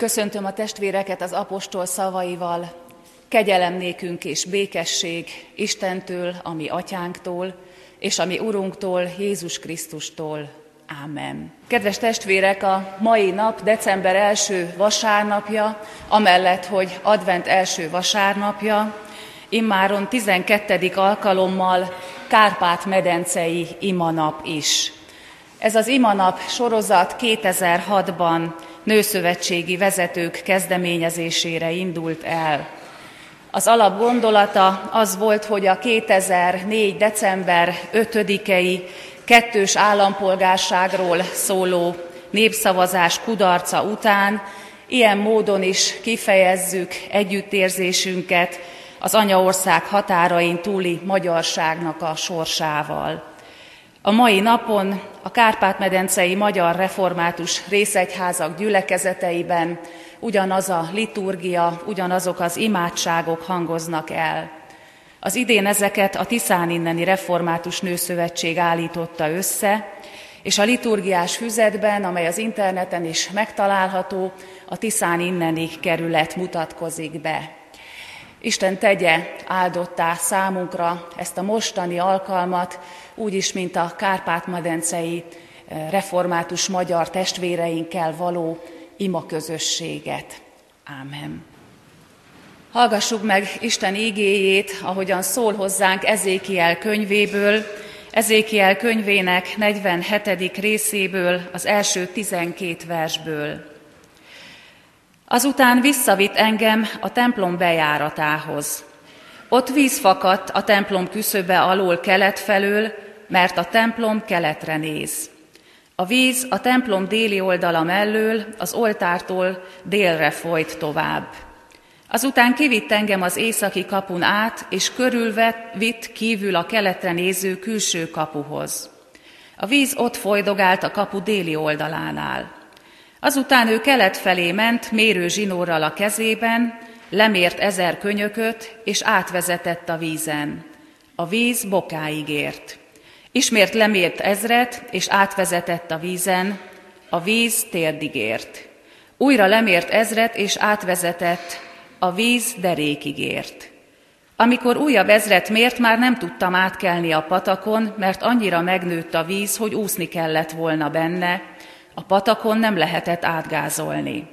köszöntöm a testvéreket az apostol szavaival. Kegyelem nékünk és békesség Istentől, ami atyánktól, és ami Urunktól, Jézus Krisztustól. Ámen. Kedves testvérek, a mai nap december első vasárnapja, amellett, hogy advent első vasárnapja, immáron 12. alkalommal Kárpát-medencei imanap is. Ez az imanap sorozat 2006-ban nőszövetségi vezetők kezdeményezésére indult el. Az alap gondolata az volt, hogy a 2004. december 5-i kettős állampolgárságról szóló népszavazás kudarca után ilyen módon is kifejezzük együttérzésünket az anyaország határain túli magyarságnak a sorsával. A mai napon a Kárpát-medencei Magyar Református Részegyházak gyülekezeteiben ugyanaz a liturgia, ugyanazok az imádságok hangoznak el. Az idén ezeket a Tiszán inneni Református Nőszövetség állította össze, és a liturgiás füzetben, amely az interneten is megtalálható, a Tiszán inneni kerület mutatkozik be. Isten tegye áldottá számunkra ezt a mostani alkalmat, úgyis, mint a Kárpát-medencei eh, református magyar testvéreinkkel való ima közösséget. Ámen. Hallgassuk meg Isten ígéjét, ahogyan szól hozzánk Ezékiel könyvéből, Ezékiel könyvének 47. részéből, az első 12 versből. Azután visszavitt engem a templom bejáratához. Ott víz fakadt a templom küszöbe alól kelet felől, mert a templom keletre néz. A víz a templom déli oldala mellől, az oltártól délre folyt tovább. Azután kivitt engem az északi kapun át, és körülve vitt kívül a keletre néző külső kapuhoz. A víz ott folydogált a kapu déli oldalánál. Azután ő kelet felé ment, mérő zsinórral a kezében, lemért ezer könyököt, és átvezetett a vízen. A víz bokáig ért. Ismét lemért ezret, és átvezetett a vízen, a víz térdig ért. Újra lemért ezret, és átvezetett, a víz derékig ért. Amikor újabb ezret mért, már nem tudtam átkelni a patakon, mert annyira megnőtt a víz, hogy úszni kellett volna benne, a patakon nem lehetett átgázolni.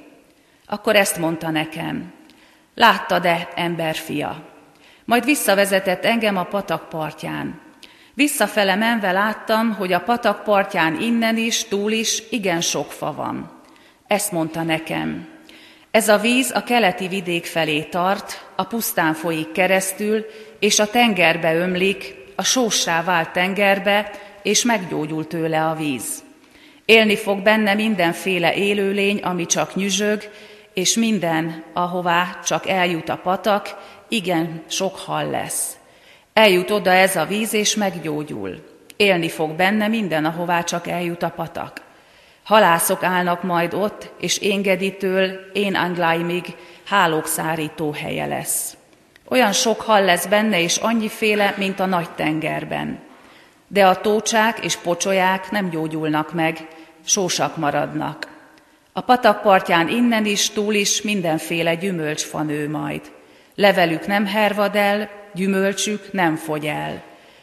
Akkor ezt mondta nekem, láttad-e, emberfia? Majd visszavezetett engem a patak partján. Visszafele menve láttam, hogy a patak partján innen is, túl is igen sok fa van. Ezt mondta nekem. Ez a víz a keleti vidék felé tart, a pusztán folyik keresztül, és a tengerbe ömlik, a sóssá vált tengerbe, és meggyógyul tőle a víz. Élni fog benne mindenféle élőlény, ami csak nyüzsög, és minden, ahová csak eljut a patak, igen sok hal lesz. Eljut oda ez a víz, és meggyógyul. Élni fog benne minden, ahová csak eljut a patak. Halászok állnak majd ott, és éngeditől én Angláimig hálók szárító helye lesz. Olyan sok hal lesz benne, és annyiféle, mint a nagy tengerben. De a tócsák és pocsolyák nem gyógyulnak meg, sósak maradnak. A patak partján innen is, túl is mindenféle gyümölcsfa nő majd. Levelük nem hervad el, gyümölcsük nem fogy el.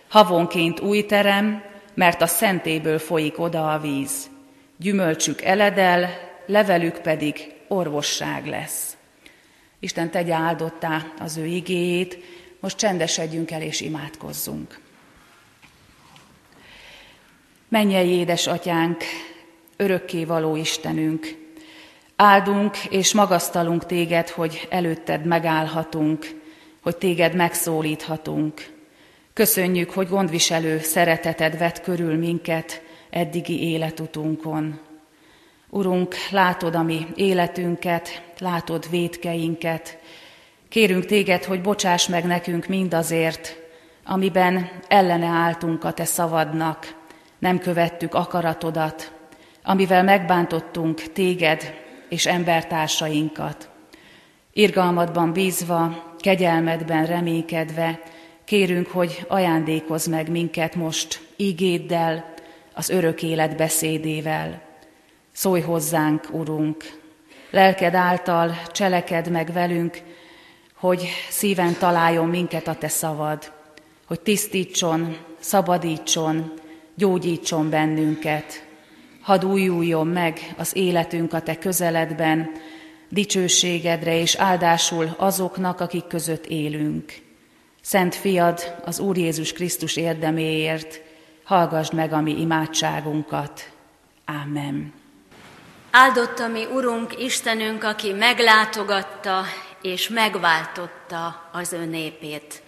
Havonként új terem, mert a szentéből folyik oda a víz. Gyümölcsük eledel, levelük pedig orvosság lesz. Isten tegye áldottá az ő igéjét, most csendesedjünk el és imádkozzunk. Mennyei édesatyánk, örökké való Istenünk, áldunk és magasztalunk téged, hogy előtted megállhatunk, hogy téged megszólíthatunk. Köszönjük, hogy gondviselő szereteted vett körül minket eddigi életutunkon. Urunk, látod a mi életünket, látod védkeinket. Kérünk téged, hogy bocsáss meg nekünk mindazért, amiben ellene álltunk a te szavadnak, nem követtük akaratodat, amivel megbántottunk téged és embertársainkat. Irgalmadban bízva, kegyelmedben reménykedve, kérünk, hogy ajándékozz meg minket most ígéddel, az örök élet beszédével. Szólj hozzánk, Urunk, lelked által cseleked meg velünk, hogy szíven találjon minket a te szavad, hogy tisztítson, szabadítson, gyógyítson bennünket. Hadd újuljon meg az életünk a te közeledben, dicsőségedre és áldásul azoknak, akik között élünk. Szent fiad, az Úr Jézus Krisztus érdeméért, hallgassd meg a mi imádságunkat. Ámen. Áldotta mi Urunk, Istenünk, aki meglátogatta és megváltotta az ő népét.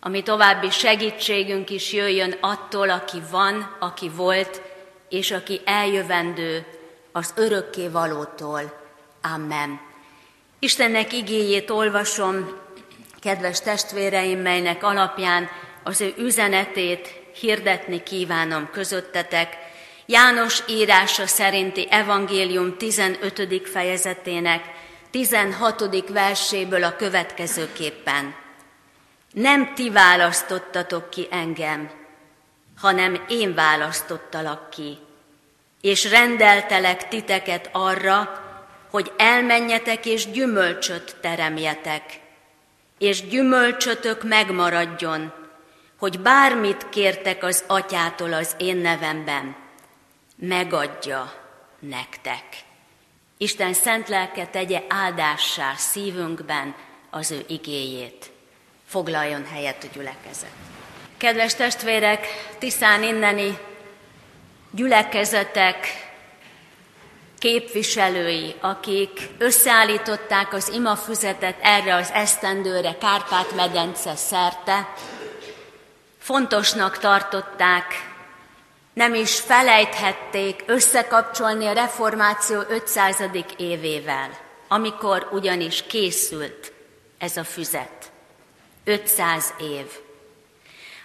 Ami további segítségünk is jöjjön attól, aki van, aki volt, és aki eljövendő az örökké valótól. Amen. Istennek igéjét olvasom, kedves testvéreim, melynek alapján az ő üzenetét hirdetni kívánom közöttetek. János írása szerinti evangélium 15. fejezetének 16. verséből a következőképpen. Nem ti választottatok ki engem, hanem én választottalak ki, és rendeltelek titeket arra, hogy elmenjetek és gyümölcsöt teremjetek, és gyümölcsötök megmaradjon, hogy bármit kértek az atyától az én nevemben, megadja nektek. Isten szent lelke tegye áldássá szívünkben az ő igéjét. Foglaljon helyet a gyülekezet. Kedves testvérek, tisztán inneni gyülekezetek képviselői, akik összeállították az imafüzetet erre az esztendőre Kárpát-medence szerte, fontosnak tartották, nem is felejthették összekapcsolni a reformáció 500. évével, amikor ugyanis készült ez a füzet. 500 év.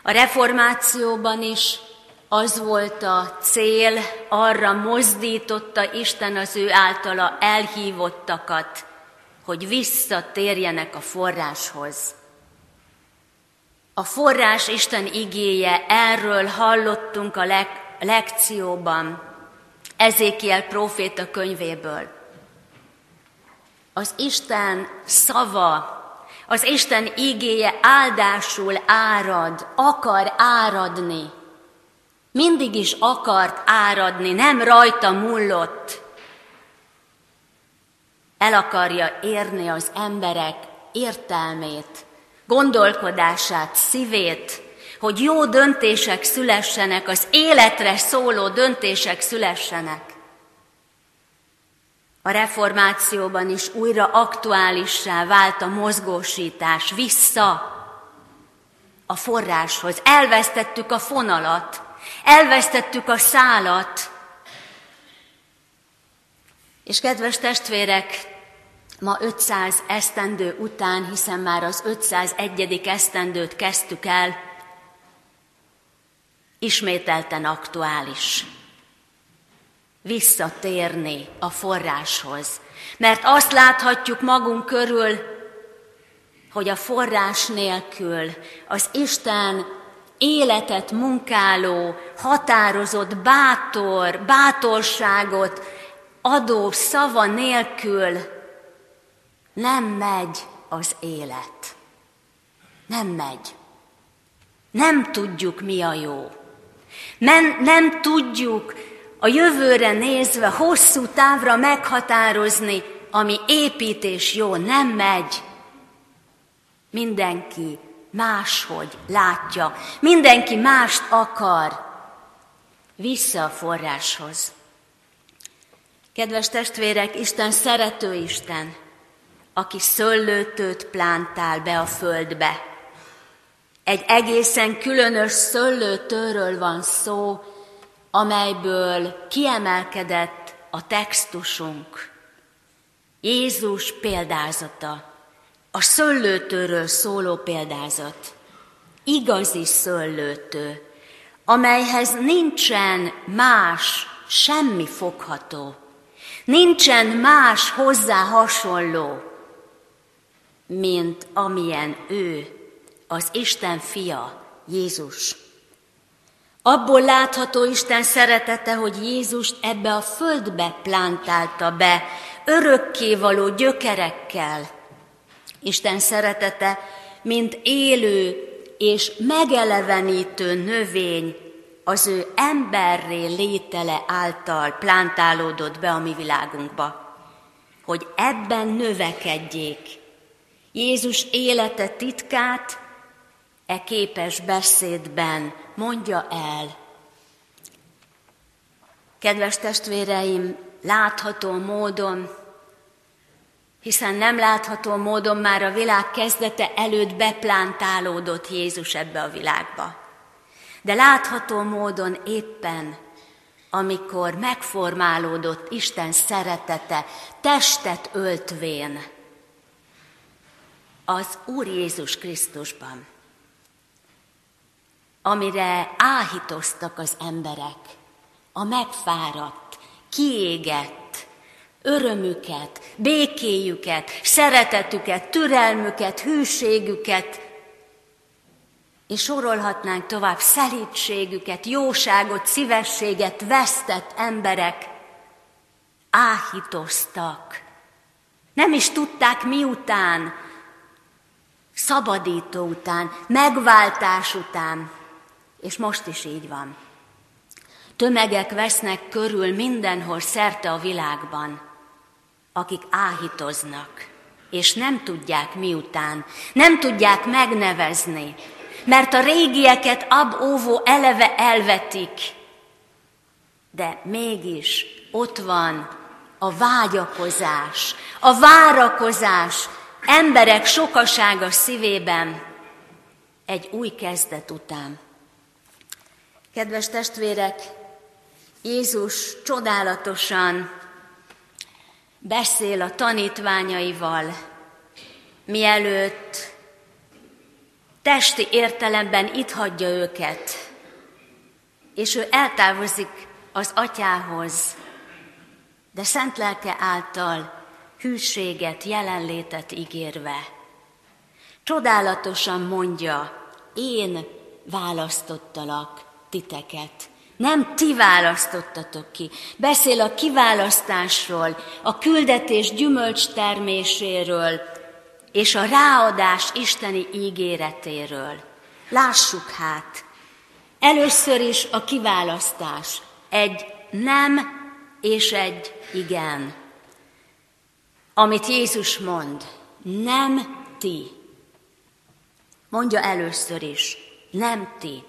A reformációban is az volt a cél, arra mozdította Isten az ő általa elhívottakat, hogy visszatérjenek a forráshoz. A forrás Isten igéje, erről hallottunk a leg- lekcióban, Ezékiel próféta könyvéből. Az Isten szava, az Isten igéje áldásul árad, akar áradni mindig is akart áradni, nem rajta mullott. El akarja érni az emberek értelmét, gondolkodását, szívét, hogy jó döntések szülessenek, az életre szóló döntések szülessenek. A reformációban is újra aktuálissá vált a mozgósítás vissza a forráshoz. Elvesztettük a fonalat, Elvesztettük a szálat. És kedves testvérek, ma 500 esztendő után, hiszen már az 501. esztendőt kezdtük el, ismételten aktuális. Visszatérni a forráshoz. Mert azt láthatjuk magunk körül, hogy a forrás nélkül az Isten életet munkáló, határozott, bátor, bátorságot adó szava nélkül nem megy az élet. Nem megy. Nem tudjuk, mi a jó. Nem, nem tudjuk a jövőre nézve hosszú távra meghatározni, ami építés jó, nem megy. Mindenki máshogy látja, mindenki mást akar, vissza a forráshoz. Kedves testvérek, Isten szerető Isten, aki szöllőtőt plántál be a földbe. Egy egészen különös szöllőtőről van szó, amelyből kiemelkedett a textusunk. Jézus példázata. A szöllőtőről szóló példázat. Igazi szöllőtő, amelyhez nincsen más, semmi fogható. Nincsen más hozzá hasonló, mint amilyen ő, az Isten fia, Jézus. Abból látható Isten szeretete, hogy Jézust ebbe a földbe plántálta be, örökkévaló gyökerekkel. Isten szeretete, mint élő és megelevenítő növény az ő emberré létele által plántálódott be a mi világunkba, hogy ebben növekedjék. Jézus élete titkát e képes beszédben mondja el. Kedves testvéreim, látható módon, hiszen nem látható módon már a világ kezdete előtt beplántálódott Jézus ebbe a világba. De látható módon éppen, amikor megformálódott Isten szeretete, testet öltvén az Úr Jézus Krisztusban, amire áhítoztak az emberek, a megfáradt, kiégett, örömüket, békéjüket, szeretetüket, türelmüket, hűségüket, és sorolhatnánk tovább szelítségüket, jóságot, szívességet vesztett emberek áhítoztak. Nem is tudták miután, szabadító után, megváltás után, és most is így van. Tömegek vesznek körül mindenhol szerte a világban, akik áhítoznak, és nem tudják miután, nem tudják megnevezni, mert a régieket ab-óvó eleve elvetik. De mégis ott van a vágyakozás, a várakozás emberek sokasága szívében egy új kezdet után. Kedves testvérek, Jézus csodálatosan beszél a tanítványaival, mielőtt testi értelemben itt hagyja őket, és ő eltávozik az atyához, de szent lelke által hűséget, jelenlétet ígérve. Csodálatosan mondja, én választottalak titeket. Nem ti választottatok ki. Beszél a kiválasztásról, a küldetés gyümölcs terméséről, és a ráadás isteni ígéretéről. Lássuk hát, először is a kiválasztás. Egy nem és egy igen. Amit Jézus mond, nem ti. Mondja először is, nem ti.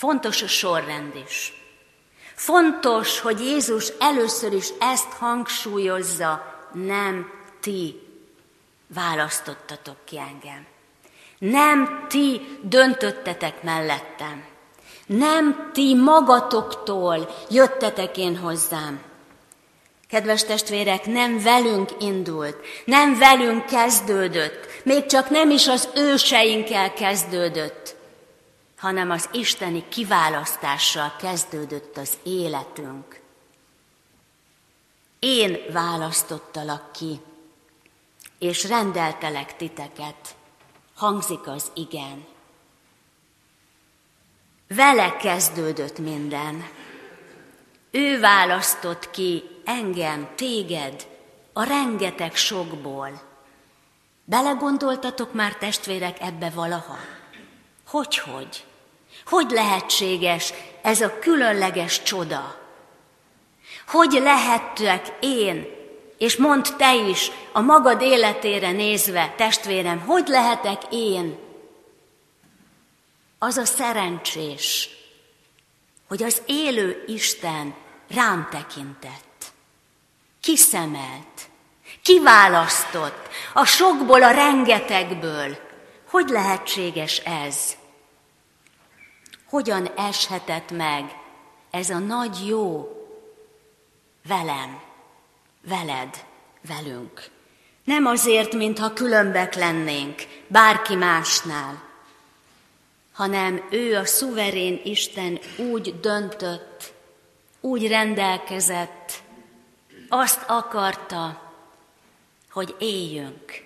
Fontos a sorrend is. Fontos, hogy Jézus először is ezt hangsúlyozza, nem ti választottatok ki engem. Nem ti döntöttetek mellettem. Nem ti magatoktól jöttetek én hozzám. Kedves testvérek, nem velünk indult, nem velünk kezdődött, még csak nem is az őseinkkel kezdődött, hanem az isteni kiválasztással kezdődött az életünk. Én választottalak ki, és rendeltelek titeket, hangzik az igen. Vele kezdődött minden. Ő választott ki engem, téged, a rengeteg sokból. Belegondoltatok már testvérek ebbe valaha? Hogyhogy? Hogy? Hogy lehetséges ez a különleges csoda? Hogy lehettek én, és mondd te is a magad életére nézve, testvérem, hogy lehetek én az a szerencsés, hogy az élő Isten rám tekintett, kiszemelt, kiválasztott a sokból, a rengetegből. Hogy lehetséges ez? Hogyan eshetett meg ez a nagy jó velem, veled, velünk? Nem azért, mintha különbek lennénk bárki másnál, hanem ő a szuverén Isten úgy döntött, úgy rendelkezett, azt akarta, hogy éljünk.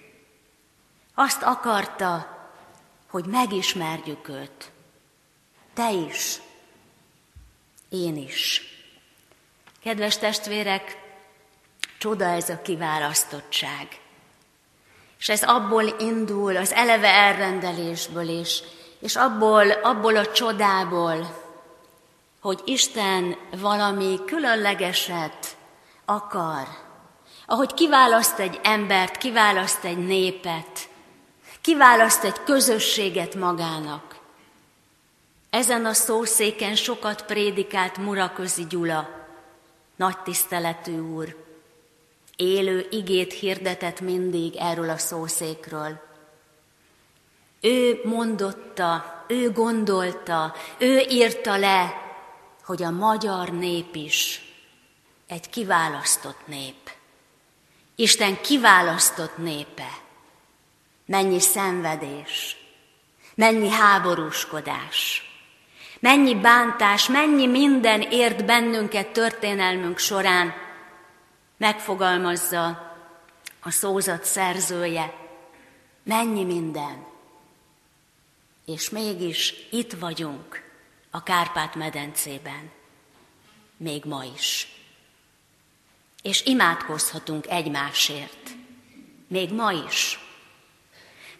Azt akarta, hogy megismerjük őt. Te is, én is. Kedves testvérek, Csoda ez a kiválasztottság. És ez abból indul, az eleve elrendelésből is, és abból, abból a csodából, hogy Isten valami különlegeset akar. Ahogy kiválaszt egy embert, kiválaszt egy népet, kiválaszt egy közösséget magának. Ezen a szószéken sokat prédikált Muraközi Gyula, nagy tiszteletű úr. Élő igét hirdetett mindig erről a szószékről. Ő mondotta, ő gondolta, ő írta le, hogy a magyar nép is egy kiválasztott nép. Isten kiválasztott népe. Mennyi szenvedés, mennyi háborúskodás, mennyi bántás, mennyi minden ért bennünket történelmünk során, megfogalmazza a szózat szerzője, mennyi minden. És mégis itt vagyunk a Kárpát-medencében, még ma is. És imádkozhatunk egymásért, még ma is.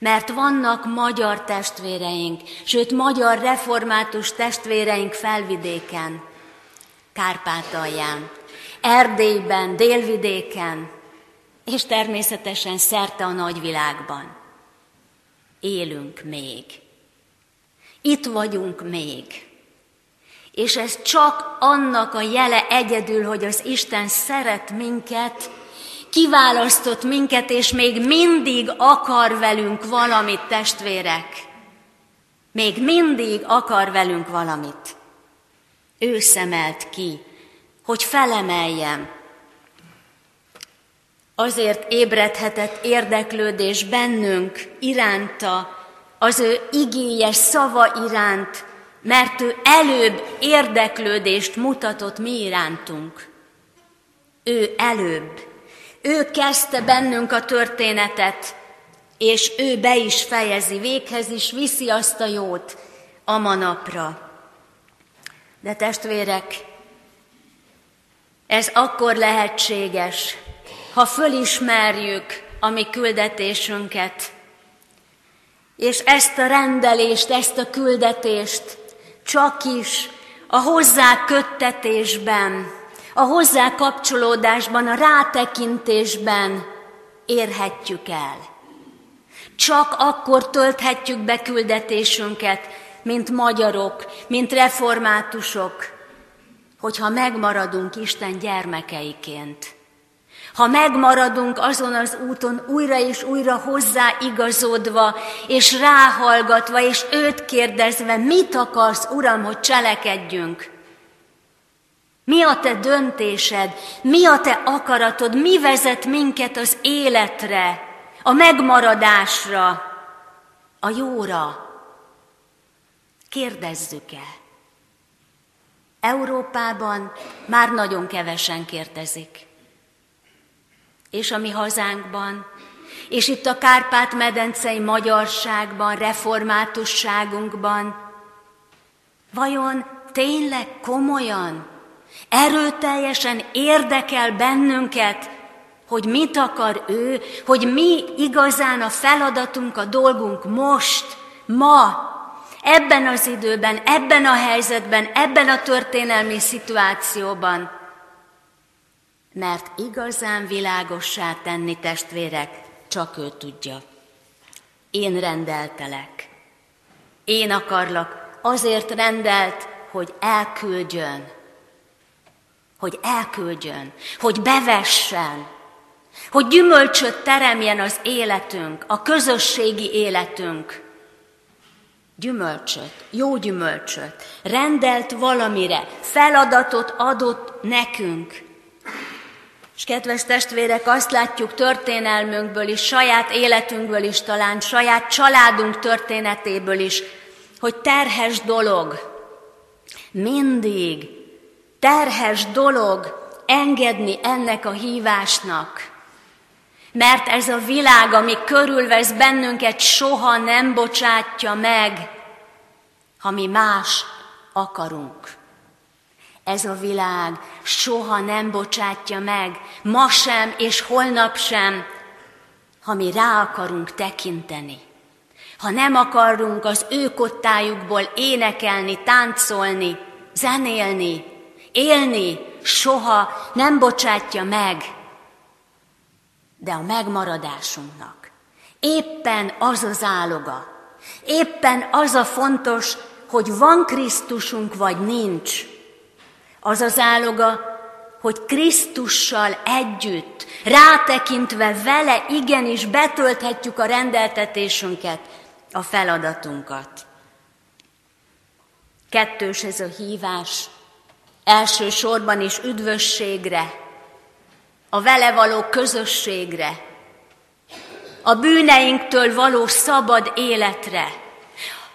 Mert vannak magyar testvéreink, sőt magyar református testvéreink felvidéken, Kárpátalján, Erdélyben, délvidéken, és természetesen szerte a nagyvilágban. Élünk még. Itt vagyunk még. És ez csak annak a jele egyedül, hogy az Isten szeret minket, kiválasztott minket, és még mindig akar velünk valamit, testvérek. Még mindig akar velünk valamit. Ő szemelt ki hogy felemeljem. Azért ébredhetett érdeklődés bennünk iránta, az ő igéjes szava iránt, mert ő előbb érdeklődést mutatott mi irántunk. Ő előbb. Ő kezdte bennünk a történetet, és ő be is fejezi, véghez is viszi azt a jót a manapra. De testvérek, ez akkor lehetséges, ha fölismerjük a mi küldetésünket, és ezt a rendelést, ezt a küldetést csak is a hozzá köttetésben, a hozzá kapcsolódásban, a rátekintésben érhetjük el. Csak akkor tölthetjük be küldetésünket, mint magyarok, mint reformátusok, hogyha megmaradunk Isten gyermekeiként. Ha megmaradunk azon az úton újra és újra hozzáigazodva, és ráhallgatva, és őt kérdezve, mit akarsz, Uram, hogy cselekedjünk? Mi a te döntésed? Mi a te akaratod? Mi vezet minket az életre, a megmaradásra, a jóra? Kérdezzük el. Európában már nagyon kevesen kérdezik. És a mi hazánkban, és itt a Kárpát-medencei magyarságban, reformátusságunkban, vajon tényleg komolyan, erőteljesen érdekel bennünket, hogy mit akar ő, hogy mi igazán a feladatunk, a dolgunk most, ma, ebben az időben, ebben a helyzetben, ebben a történelmi szituációban. Mert igazán világossá tenni testvérek, csak ő tudja. Én rendeltelek. Én akarlak, azért rendelt, hogy elküldjön. Hogy elküldjön, hogy bevessen, hogy gyümölcsöt teremjen az életünk, a közösségi életünk gyümölcsöt, jó gyümölcsöt, rendelt valamire, feladatot adott nekünk. És kedves testvérek, azt látjuk történelmünkből is, saját életünkből is talán, saját családunk történetéből is, hogy terhes dolog, mindig terhes dolog engedni ennek a hívásnak, mert ez a világ, ami körülvesz bennünket, soha nem bocsátja meg, ha mi más akarunk. Ez a világ soha nem bocsátja meg, ma sem és holnap sem, ha mi rá akarunk tekinteni. Ha nem akarunk az ő kottájukból énekelni, táncolni, zenélni, élni, soha nem bocsátja meg. De a megmaradásunknak éppen az az áloga, éppen az a fontos, hogy van Krisztusunk vagy nincs. Az az áloga, hogy Krisztussal együtt, rátekintve vele igenis betölthetjük a rendeltetésünket, a feladatunkat. Kettős ez a hívás, elsősorban is üdvösségre, a vele való közösségre, a bűneinktől való szabad életre,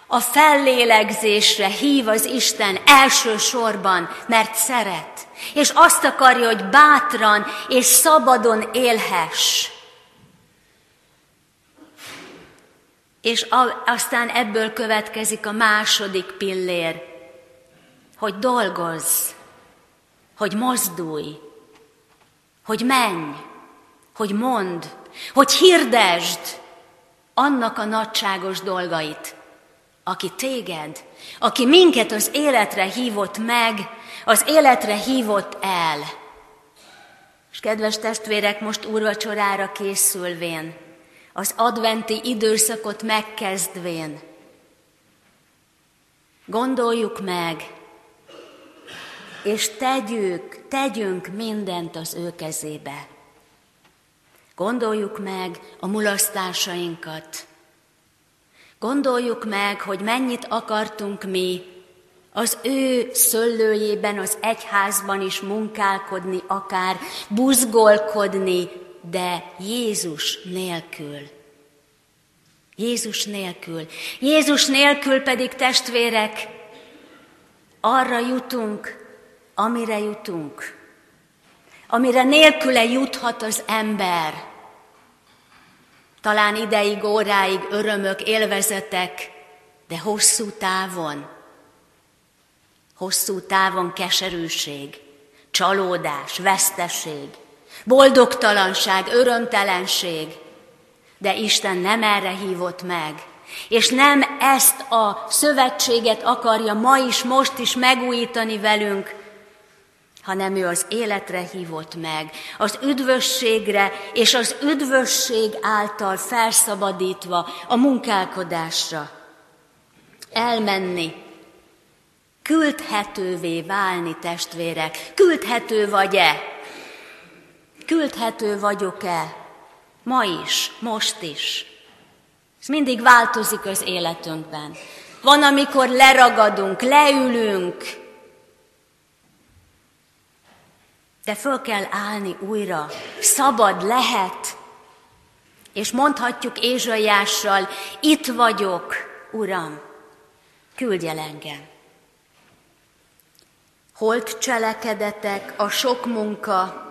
a fellélegzésre hív az Isten elsősorban, mert szeret, és azt akarja, hogy bátran és szabadon élhess. És aztán ebből következik a második pillér, hogy dolgozz, hogy mozdulj, hogy menj, hogy mondd, hogy hirdesd annak a nagyságos dolgait, aki téged, aki minket az életre hívott meg, az életre hívott el. És kedves testvérek, most úrvacsorára készülvén, az adventi időszakot megkezdvén, gondoljuk meg, és tegyük, tegyünk mindent az ő kezébe. Gondoljuk meg a mulasztásainkat. Gondoljuk meg, hogy mennyit akartunk mi az ő szöllőjében, az egyházban is munkálkodni, akár buzgolkodni, de Jézus nélkül. Jézus nélkül. Jézus nélkül pedig testvérek, arra jutunk, amire jutunk, amire nélküle juthat az ember. Talán ideig, óráig örömök, élvezetek, de hosszú távon, hosszú távon keserűség, csalódás, veszteség, boldogtalanság, örömtelenség, de Isten nem erre hívott meg, és nem ezt a szövetséget akarja ma is, most is megújítani velünk, hanem ő az életre hívott meg, az üdvösségre és az üdvösség által felszabadítva a munkálkodásra. Elmenni, küldhetővé válni, testvérek. Küldhető vagy-e? Küldhető vagyok-e? Ma is, most is. Ez mindig változik az életünkben. Van, amikor leragadunk, leülünk, de föl kell állni újra. Szabad lehet. És mondhatjuk Ézsaiással, itt vagyok, Uram, küldj el engem. Holt cselekedetek, a sok munka,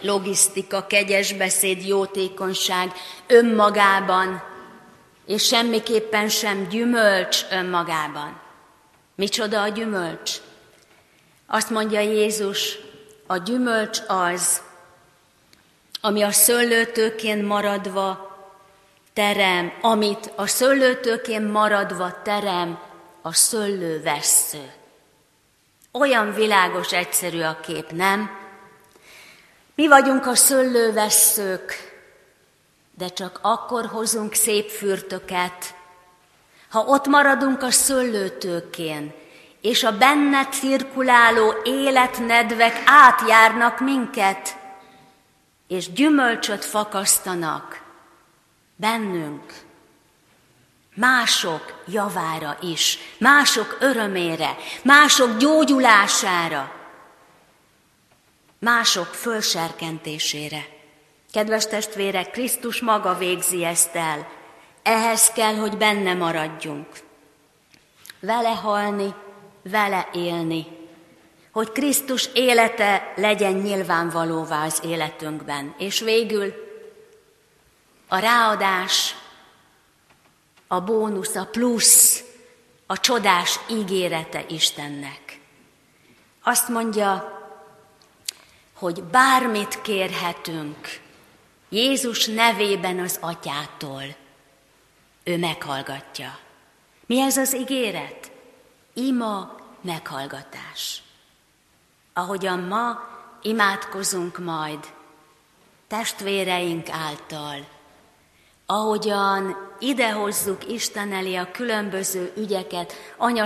logisztika, kegyes beszéd, jótékonyság önmagában, és semmiképpen sem gyümölcs önmagában. Micsoda a gyümölcs? Azt mondja Jézus, a gyümölcs az, ami a szőlőtőkén maradva terem, amit a szőlőtőkén maradva terem, a szőlővessző. Olyan világos, egyszerű a kép, nem? Mi vagyunk a szőlővesszők, de csak akkor hozunk szép fürtöket, ha ott maradunk a szőlőtőkén, és a benne cirkuláló életnedvek átjárnak minket, és gyümölcsöt fakasztanak bennünk, mások javára is, mások örömére, mások gyógyulására, mások fölserkentésére. Kedves testvérek, Krisztus maga végzi ezt el. Ehhez kell, hogy benne maradjunk. Vele halni, vele élni, hogy Krisztus élete legyen nyilvánvalóvá az életünkben. És végül a ráadás, a bónusz, a plusz, a csodás ígérete Istennek. Azt mondja, hogy bármit kérhetünk Jézus nevében az atyától, ő meghallgatja. Mi ez az ígéret? Ima meghallgatás. Ahogyan ma imádkozunk majd testvéreink által, ahogyan idehozzuk Isten elé a különböző ügyeket,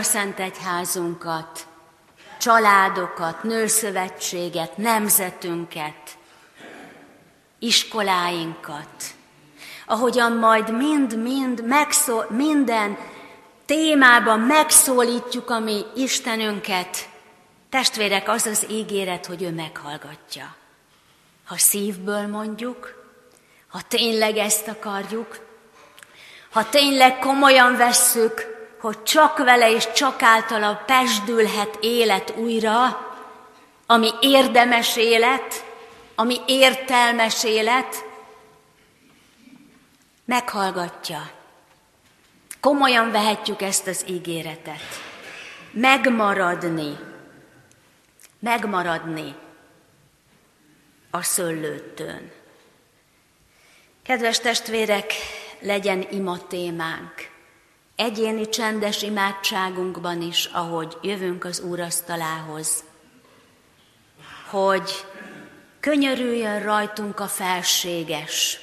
Szent Egyházunkat, családokat, nőszövetséget, nemzetünket, iskoláinkat, ahogyan majd mind-mind megszól, minden témában megszólítjuk a mi Istenünket, testvérek, az az ígéret, hogy ő meghallgatja. Ha szívből mondjuk, ha tényleg ezt akarjuk, ha tényleg komolyan vesszük, hogy csak vele és csak általa pesdülhet élet újra, ami érdemes élet, ami értelmes élet, meghallgatja. Komolyan vehetjük ezt az ígéretet. Megmaradni, megmaradni a szöllőtön. Kedves testvérek, legyen ima témánk. Egyéni csendes imádságunkban is, ahogy jövünk az úrasztalához, hogy könyörüljön rajtunk a felséges,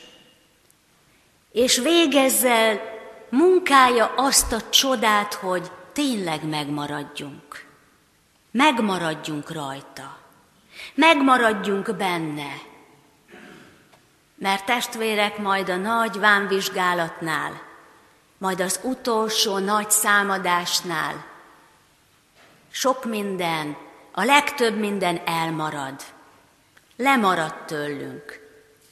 és végezzel munkája azt a csodát, hogy tényleg megmaradjunk. Megmaradjunk rajta. Megmaradjunk benne. Mert testvérek majd a nagy vámvizsgálatnál, majd az utolsó nagy számadásnál sok minden, a legtöbb minden elmarad. Lemarad tőlünk.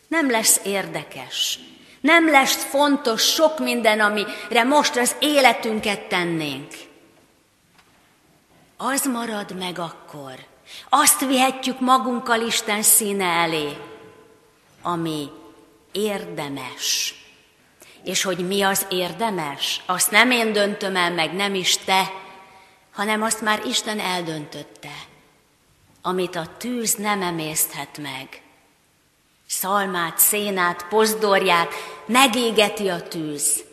Nem lesz érdekes. Nem lesz fontos sok minden, amire most az életünket tennénk. Az marad meg akkor. Azt vihetjük magunkkal Isten színe elé, ami érdemes. És hogy mi az érdemes, azt nem én döntöm el meg, nem is te, hanem azt már Isten eldöntötte, amit a tűz nem emészthet meg. Szalmát, szénát, pozdorját megégeti a tűz.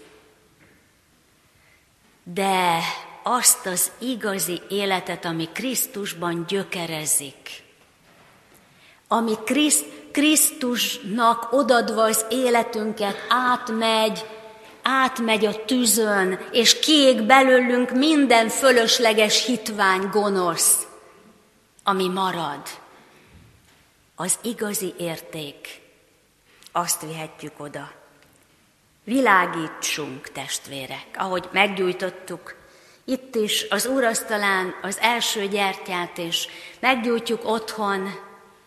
De azt az igazi életet, ami Krisztusban gyökerezik, ami Kriszt, Krisztusnak odadva az életünket átmegy, átmegy a tűzön, és kiég belőlünk minden fölösleges hitvány, gonosz, ami marad. Az igazi érték, azt vihetjük oda. Világítsunk, testvérek, ahogy meggyújtottuk itt is az úrasztalán az első gyertyát, és meggyújtjuk otthon,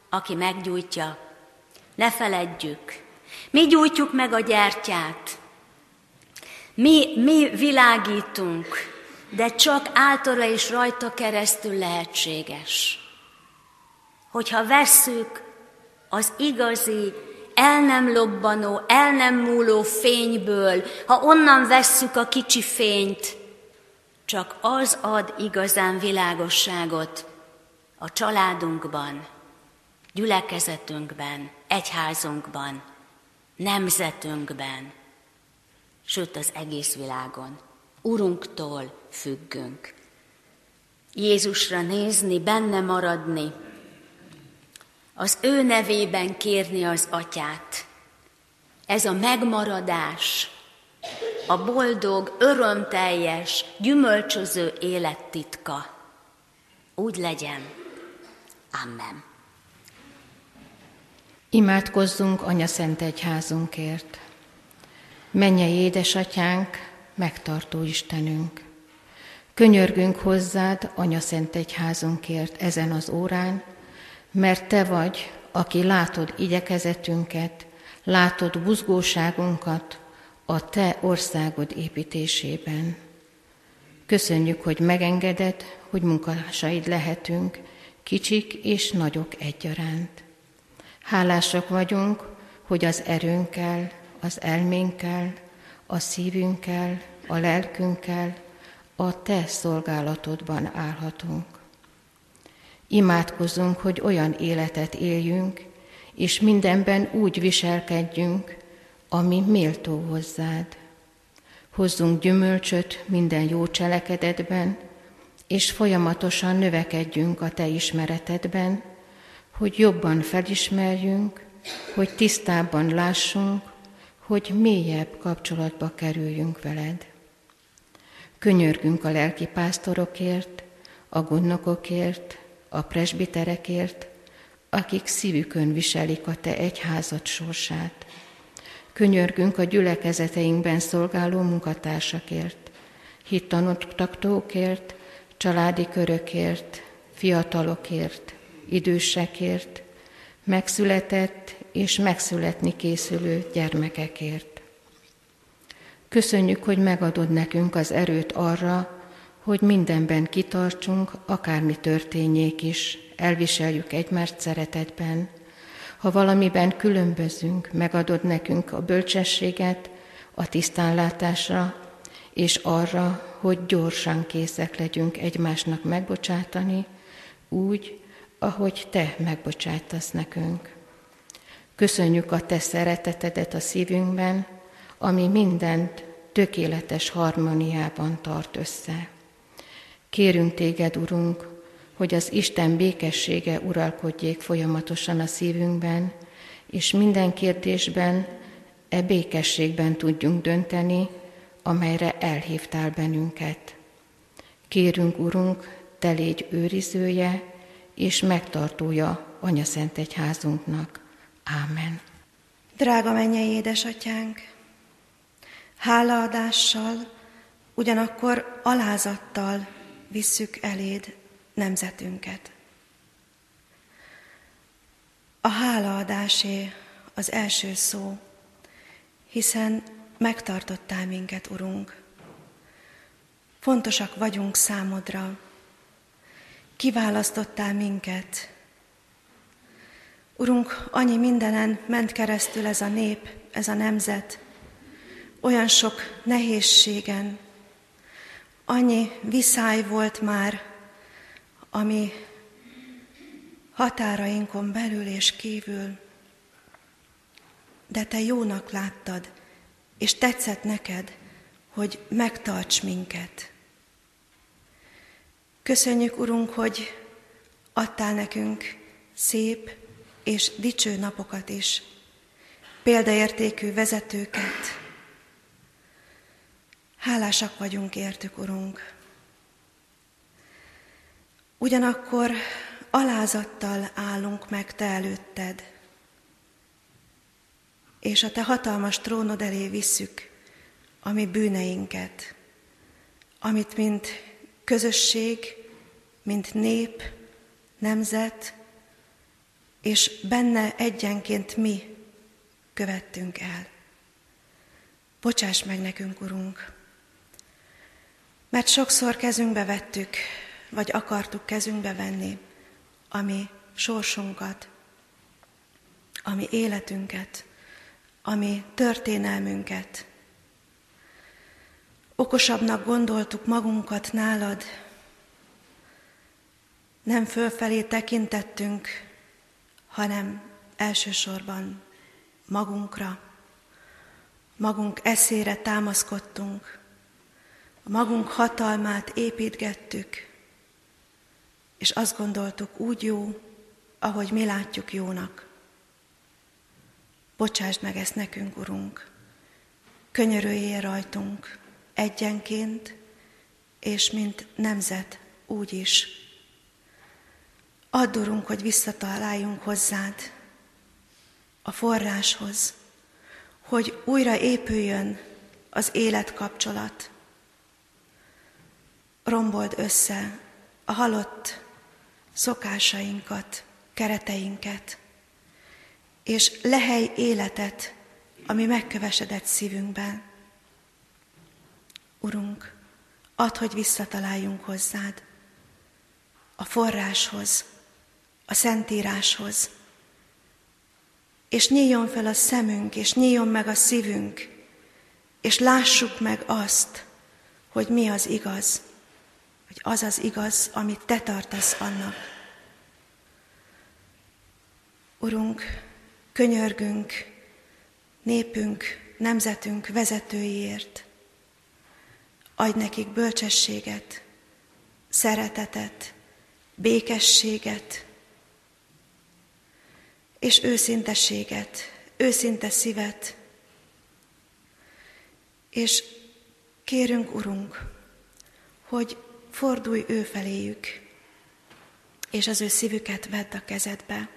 aki meggyújtja. Ne feledjük, mi gyújtjuk meg a gyertyát, mi, mi világítunk, de csak általa és rajta keresztül lehetséges. Hogyha vesszük az igazi, el nem lobbanó, el nem múló fényből, ha onnan vesszük a kicsi fényt, csak az ad igazán világosságot a családunkban, gyülekezetünkben, egyházunkban, nemzetünkben, sőt az egész világon. Urunktól függünk. Jézusra nézni, benne maradni, az ő nevében kérni az atyát. Ez a megmaradás, a boldog, örömteljes, gyümölcsöző élet titka. Úgy legyen. Amen. Imádkozzunk Anya Szent Egyházunkért. Mennyei édesatyánk, megtartó Istenünk. Könyörgünk hozzád, Anya Szent Egyházunkért ezen az órán, mert Te vagy, aki látod igyekezetünket, látod buzgóságunkat, a Te országod építésében. Köszönjük, hogy megengeded, hogy munkásaid lehetünk, kicsik és nagyok egyaránt. Hálásak vagyunk, hogy az erőnkkel, az elménkkel, a szívünkkel, a lelkünkkel a Te szolgálatodban állhatunk. Imádkozzunk, hogy olyan életet éljünk, és mindenben úgy viselkedjünk, ami méltó hozzád. Hozzunk gyümölcsöt minden jó cselekedetben, és folyamatosan növekedjünk a Te ismeretedben, hogy jobban felismerjünk, hogy tisztábban lássunk, hogy mélyebb kapcsolatba kerüljünk veled. Könyörgünk a lelki pásztorokért, a gondnokokért, a presbiterekért, akik szívükön viselik a Te egyházad sorsát. Könyörgünk a gyülekezeteinkben szolgáló munkatársakért, hittanoktaktókért, családi körökért, fiatalokért, idősekért, megszületett és megszületni készülő gyermekekért. Köszönjük, hogy megadod nekünk az erőt arra, hogy mindenben kitartsunk, akármi történjék is, elviseljük egymást szeretetben. Ha valamiben különbözünk, megadod nekünk a bölcsességet, a tisztánlátásra, és arra, hogy gyorsan készek legyünk egymásnak megbocsátani, úgy, ahogy Te megbocsátasz nekünk. Köszönjük a Te szeretetedet a szívünkben, ami mindent tökéletes harmóniában tart össze. Kérünk Téged, Urunk, hogy az Isten békessége uralkodjék folyamatosan a szívünkben, és minden kérdésben e békességben tudjunk dönteni, amelyre elhívtál bennünket. Kérünk, Urunk, Te légy őrizője és megtartója Anya Szent Egyházunknak. Ámen. Drága mennyei édesatyánk, hálaadással, ugyanakkor alázattal visszük eléd nemzetünket. A hálaadásé az első szó, hiszen megtartottál minket, Urunk. Fontosak vagyunk számodra, kiválasztottál minket. Urunk, annyi mindenen ment keresztül ez a nép, ez a nemzet, olyan sok nehézségen, annyi viszály volt már, ami határainkon belül és kívül, de te jónak láttad, és tetszett neked, hogy megtarts minket. Köszönjük, Urunk, hogy adtál nekünk szép és dicső napokat is, példaértékű vezetőket. Hálásak vagyunk értük, Urunk. Ugyanakkor alázattal állunk meg Te előtted, és a Te hatalmas trónod elé visszük a mi bűneinket, amit mint közösség, mint nép, nemzet, és benne egyenként mi követtünk el. Bocsáss meg nekünk, Urunk, mert sokszor kezünkbe vettük, vagy akartuk kezünkbe venni a mi sorsunkat, a mi életünket, a mi történelmünket. Okosabbnak gondoltuk magunkat nálad, nem fölfelé tekintettünk, hanem elsősorban magunkra, magunk eszére támaszkodtunk, a magunk hatalmát építgettük, és azt gondoltuk úgy jó, ahogy mi látjuk jónak. Bocsásd meg ezt nekünk, Urunk, könyörüljél rajtunk egyenként, és mint nemzet úgy is. Add, Urunk, hogy visszataláljunk hozzád, a forráshoz, hogy újra épüljön az életkapcsolat. Rombold össze a halott szokásainkat, kereteinket, és lehely életet, ami megkövesedett szívünkben. Urunk, add, hogy visszataláljunk hozzád, a forráshoz, a szentíráshoz, és nyíljon fel a szemünk, és nyíljon meg a szívünk, és lássuk meg azt, hogy mi az igaz, hogy az az igaz, amit te tartasz annak, Urunk, könyörgünk népünk, nemzetünk vezetőiért. Adj nekik bölcsességet, szeretetet, békességet, és őszintességet, őszinte szívet. És kérünk, Urunk, hogy fordulj ő feléjük, és az ő szívüket vedd a kezedbe.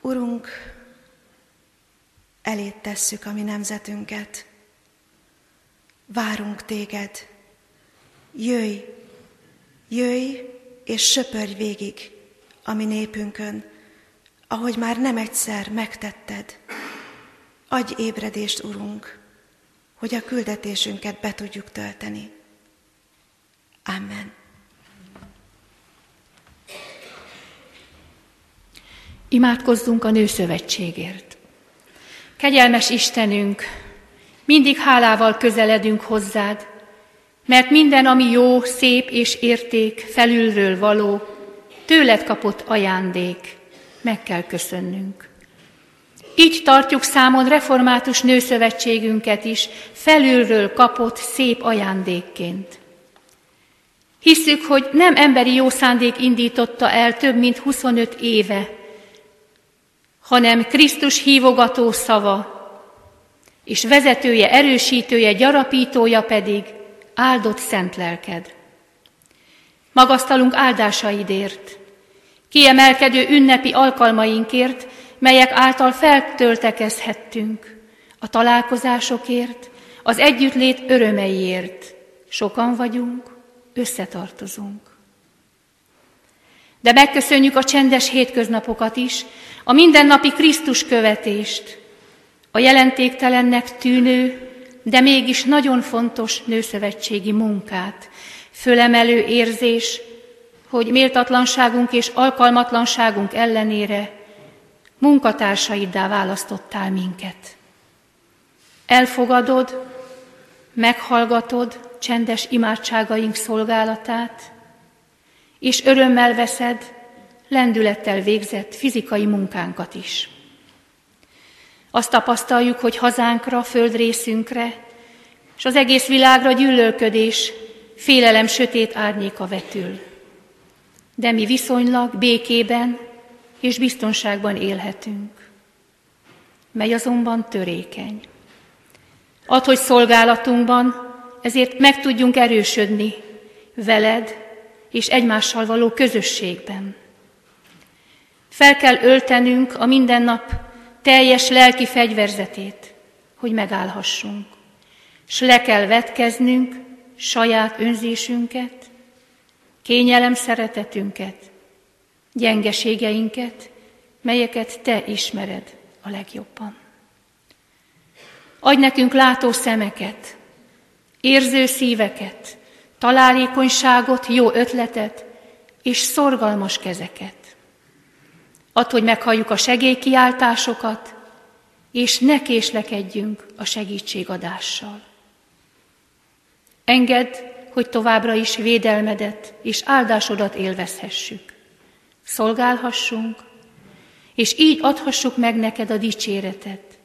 Urunk, elét tesszük a mi nemzetünket. Várunk téged. Jöjj, jöjj és söpörj végig a mi népünkön, ahogy már nem egyszer megtetted. Adj ébredést, Urunk, hogy a küldetésünket be tudjuk tölteni. Amen. Imádkozzunk a Nőszövetségért. Kegyelmes Istenünk, mindig hálával közeledünk hozzád, mert minden, ami jó, szép és érték, felülről való, tőled kapott ajándék, meg kell köszönnünk. Így tartjuk számon református nőszövetségünket is felülről kapott szép ajándékként. Hisszük, hogy nem emberi jó szándék indította el több mint 25 éve, hanem Krisztus hívogató szava, és vezetője, erősítője, gyarapítója pedig áldott szent lelked. Magasztalunk áldásaidért, kiemelkedő ünnepi alkalmainkért, melyek által feltöltekezhettünk, a találkozásokért, az együttlét örömeiért. Sokan vagyunk, összetartozunk. De megköszönjük a csendes hétköznapokat is, a mindennapi Krisztus követést, a jelentéktelennek tűnő, de mégis nagyon fontos nőszövetségi munkát, fölemelő érzés, hogy méltatlanságunk és alkalmatlanságunk ellenére munkatársaiddá választottál minket. Elfogadod, meghallgatod csendes imádságaink szolgálatát, és örömmel veszed lendülettel végzett fizikai munkánkat is. Azt tapasztaljuk, hogy hazánkra, földrészünkre, és az egész világra gyűlölködés, félelem sötét árnyéka vetül. De mi viszonylag békében és biztonságban élhetünk, mely azonban törékeny. Ad, hogy szolgálatunkban ezért meg tudjunk erősödni veled és egymással való közösségben. Fel kell öltenünk a mindennap teljes lelki fegyverzetét, hogy megállhassunk, s le kell vetkeznünk saját önzésünket, kényelem szeretetünket, gyengeségeinket, melyeket Te ismered a legjobban. Adj nekünk látó szemeket, érző szíveket, találékonyságot, jó ötletet és szorgalmas kezeket. Add, hogy meghalljuk a segélykiáltásokat, és ne késlekedjünk a segítségadással. Engedd, hogy továbbra is védelmedet és áldásodat élvezhessük. Szolgálhassunk, és így adhassuk meg neked a dicséretet,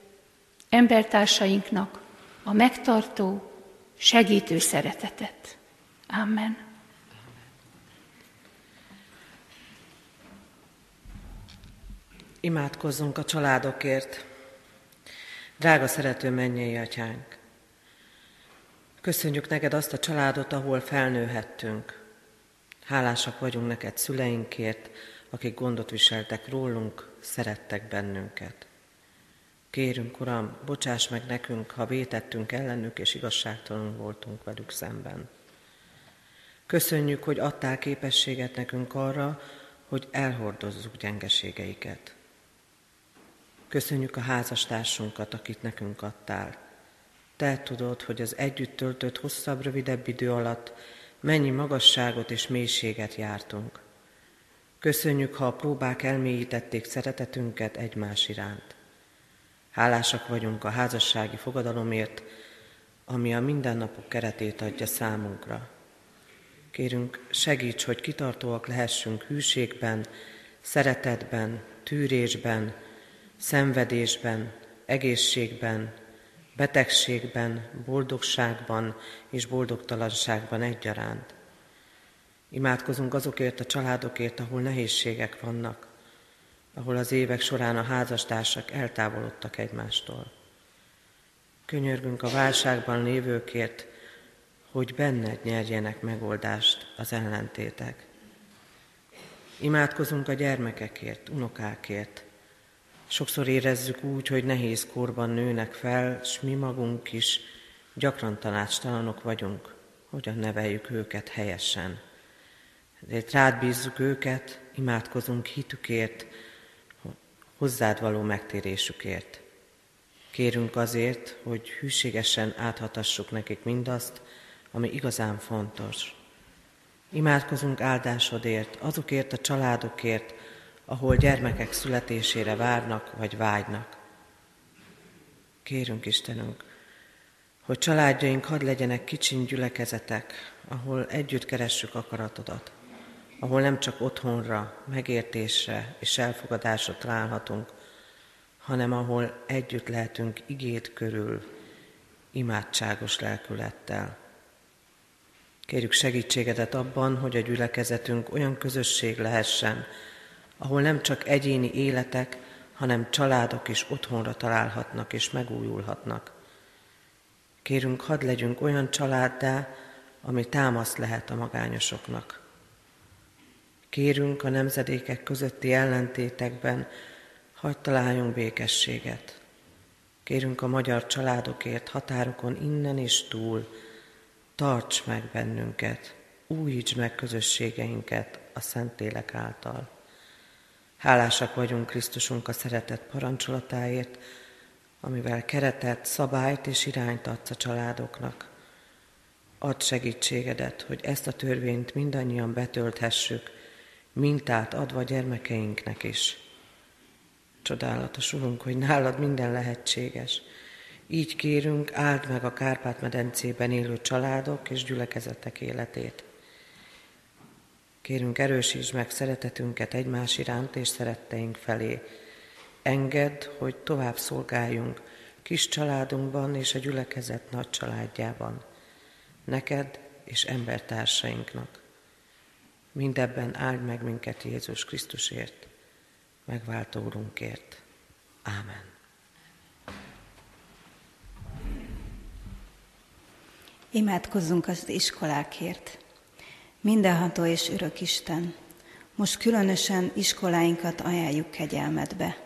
embertársainknak a megtartó, segítő szeretetet. Amen. Imádkozzunk a családokért. Drága szerető mennyei atyánk, köszönjük neked azt a családot, ahol felnőhettünk. Hálásak vagyunk neked szüleinkért, akik gondot viseltek rólunk, szerettek bennünket. Kérünk, Uram, bocsáss meg nekünk, ha vétettünk ellenük, és igazságtalanul voltunk velük szemben. Köszönjük, hogy adtál képességet nekünk arra, hogy elhordozzuk gyengeségeiket. Köszönjük a házastársunkat, akit nekünk adtál. Te tudod, hogy az együtt töltött hosszabb, rövidebb idő alatt mennyi magasságot és mélységet jártunk. Köszönjük, ha a próbák elmélyítették szeretetünket egymás iránt. Hálásak vagyunk a házassági fogadalomért, ami a mindennapok keretét adja számunkra. Kérünk, segíts, hogy kitartóak lehessünk hűségben, szeretetben, tűrésben, szenvedésben, egészségben, betegségben, boldogságban és boldogtalanságban egyaránt. Imádkozunk azokért a családokért, ahol nehézségek vannak, ahol az évek során a házastársak eltávolodtak egymástól. Könyörgünk a válságban lévőkért, hogy benned nyerjenek megoldást az ellentétek. Imádkozunk a gyermekekért, unokákért. Sokszor érezzük úgy, hogy nehéz korban nőnek fel, s mi magunk is gyakran tanácstalanok vagyunk, hogyan neveljük őket helyesen. Ezért rád bízzuk őket, imádkozunk hitükért, hozzád való megtérésükért. Kérünk azért, hogy hűségesen áthatassuk nekik mindazt, ami igazán fontos. Imádkozunk áldásodért, azokért a családokért, ahol gyermekek születésére várnak vagy vágynak. Kérünk Istenünk, hogy családjaink hadd legyenek kicsin gyülekezetek, ahol együtt keressük akaratodat, ahol nem csak otthonra, megértésre és elfogadásra találhatunk, hanem ahol együtt lehetünk igét körül, imádságos lelkülettel. Kérjük segítségedet abban, hogy a gyülekezetünk olyan közösség lehessen, ahol nem csak egyéni életek, hanem családok is otthonra találhatnak és megújulhatnak. Kérünk, hadd legyünk olyan családdá, ami támasz lehet a magányosoknak. Kérünk a nemzedékek közötti ellentétekben, hagyd találjunk békességet. Kérünk a magyar családokért határokon innen és túl, tarts meg bennünket, újíts meg közösségeinket a Szentlélek által. Hálásak vagyunk Krisztusunk a szeretett parancsolatáért, amivel keretet, szabályt és irányt adsz a családoknak. Add segítségedet, hogy ezt a törvényt mindannyian betölthessük, mintát adva gyermekeinknek is. Csodálatos, Urunk, hogy nálad minden lehetséges. Így kérünk, áld meg a Kárpát-medencében élő családok és gyülekezetek életét. Kérünk, erősíts meg szeretetünket egymás iránt és szeretteink felé. Engedd, hogy tovább szolgáljunk kis családunkban és a gyülekezet nagy családjában. Neked és embertársainknak. Mindebben áld meg minket Jézus Krisztusért, megváltó Urunkért. Ámen. Imádkozzunk az iskolákért. Mindenható és örök Isten, most különösen iskoláinkat ajánljuk kegyelmedbe.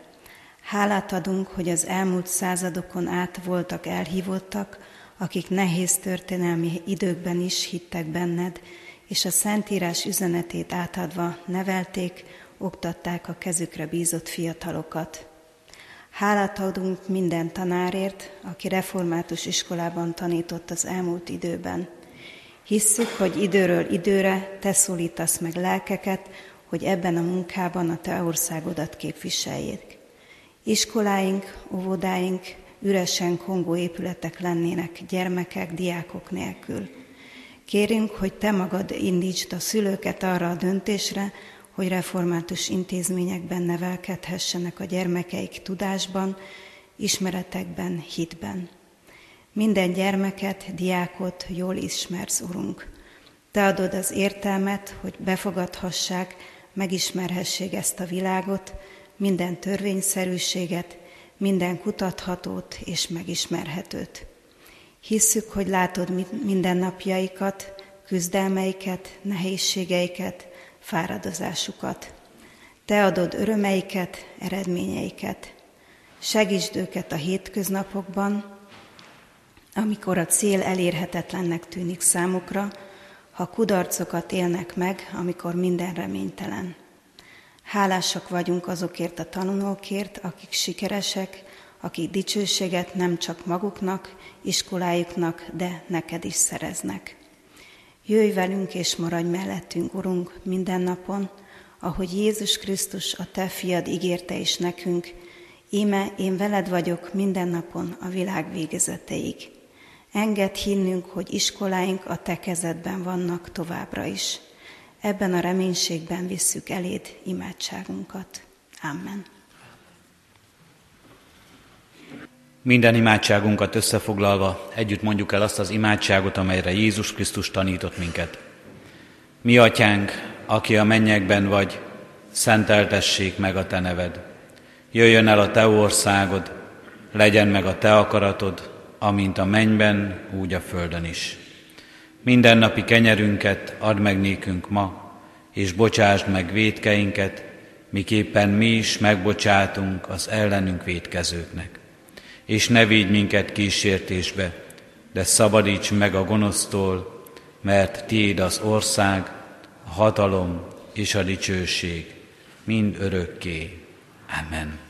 Hálát adunk, hogy az elmúlt századokon át voltak elhívottak, akik nehéz történelmi időkben is hittek benned, és a Szentírás üzenetét átadva nevelték, oktatták a kezükre bízott fiatalokat. Hálát adunk minden tanárért, aki református iskolában tanított az elmúlt időben. Hisszük, hogy időről időre te szólítasz meg lelkeket, hogy ebben a munkában a te országodat képviseljék. Iskoláink, óvodáink üresen kongó épületek lennének gyermekek, diákok nélkül. Kérünk, hogy te magad indítsd a szülőket arra a döntésre, hogy református intézményekben nevelkedhessenek a gyermekeik tudásban, ismeretekben, hitben. Minden gyermeket, diákot jól ismersz, Urunk. Te adod az értelmet, hogy befogadhassák, megismerhessék ezt a világot, minden törvényszerűséget, minden kutathatót és megismerhetőt. Hisszük, hogy látod mindennapjaikat, küzdelmeiket, nehézségeiket, fáradozásukat. Te adod örömeiket, eredményeiket. Segítsd őket a hétköznapokban, amikor a cél elérhetetlennek tűnik számukra, ha kudarcokat élnek meg, amikor minden reménytelen. Hálásak vagyunk azokért a tanulókért, akik sikeresek, akik dicsőséget nem csak maguknak, iskolájuknak, de neked is szereznek. Jöjj velünk és maradj mellettünk, Urunk, minden napon, ahogy Jézus Krisztus, a Te fiad ígérte is nekünk, íme én veled vagyok minden napon a világ végezeteig. Engedd hinnünk, hogy iskoláink a Te kezedben vannak továbbra is. Ebben a reménységben visszük eléd imádságunkat. Amen. Minden imádságunkat összefoglalva együtt mondjuk el azt az imádságot, amelyre Jézus Krisztus tanított minket. Mi, atyánk, aki a mennyekben vagy, szenteltessék meg a te neved. Jöjjön el a te országod, legyen meg a te akaratod, amint a mennyben, úgy a földön is. Mindennapi kenyerünket add meg nékünk ma, és bocsásd meg védkeinket, miképpen mi is megbocsátunk az ellenünk védkezőknek. És ne védj minket kísértésbe, de szabadíts meg a gonosztól, mert tiéd az ország, a hatalom és a dicsőség, mind örökké. Amen.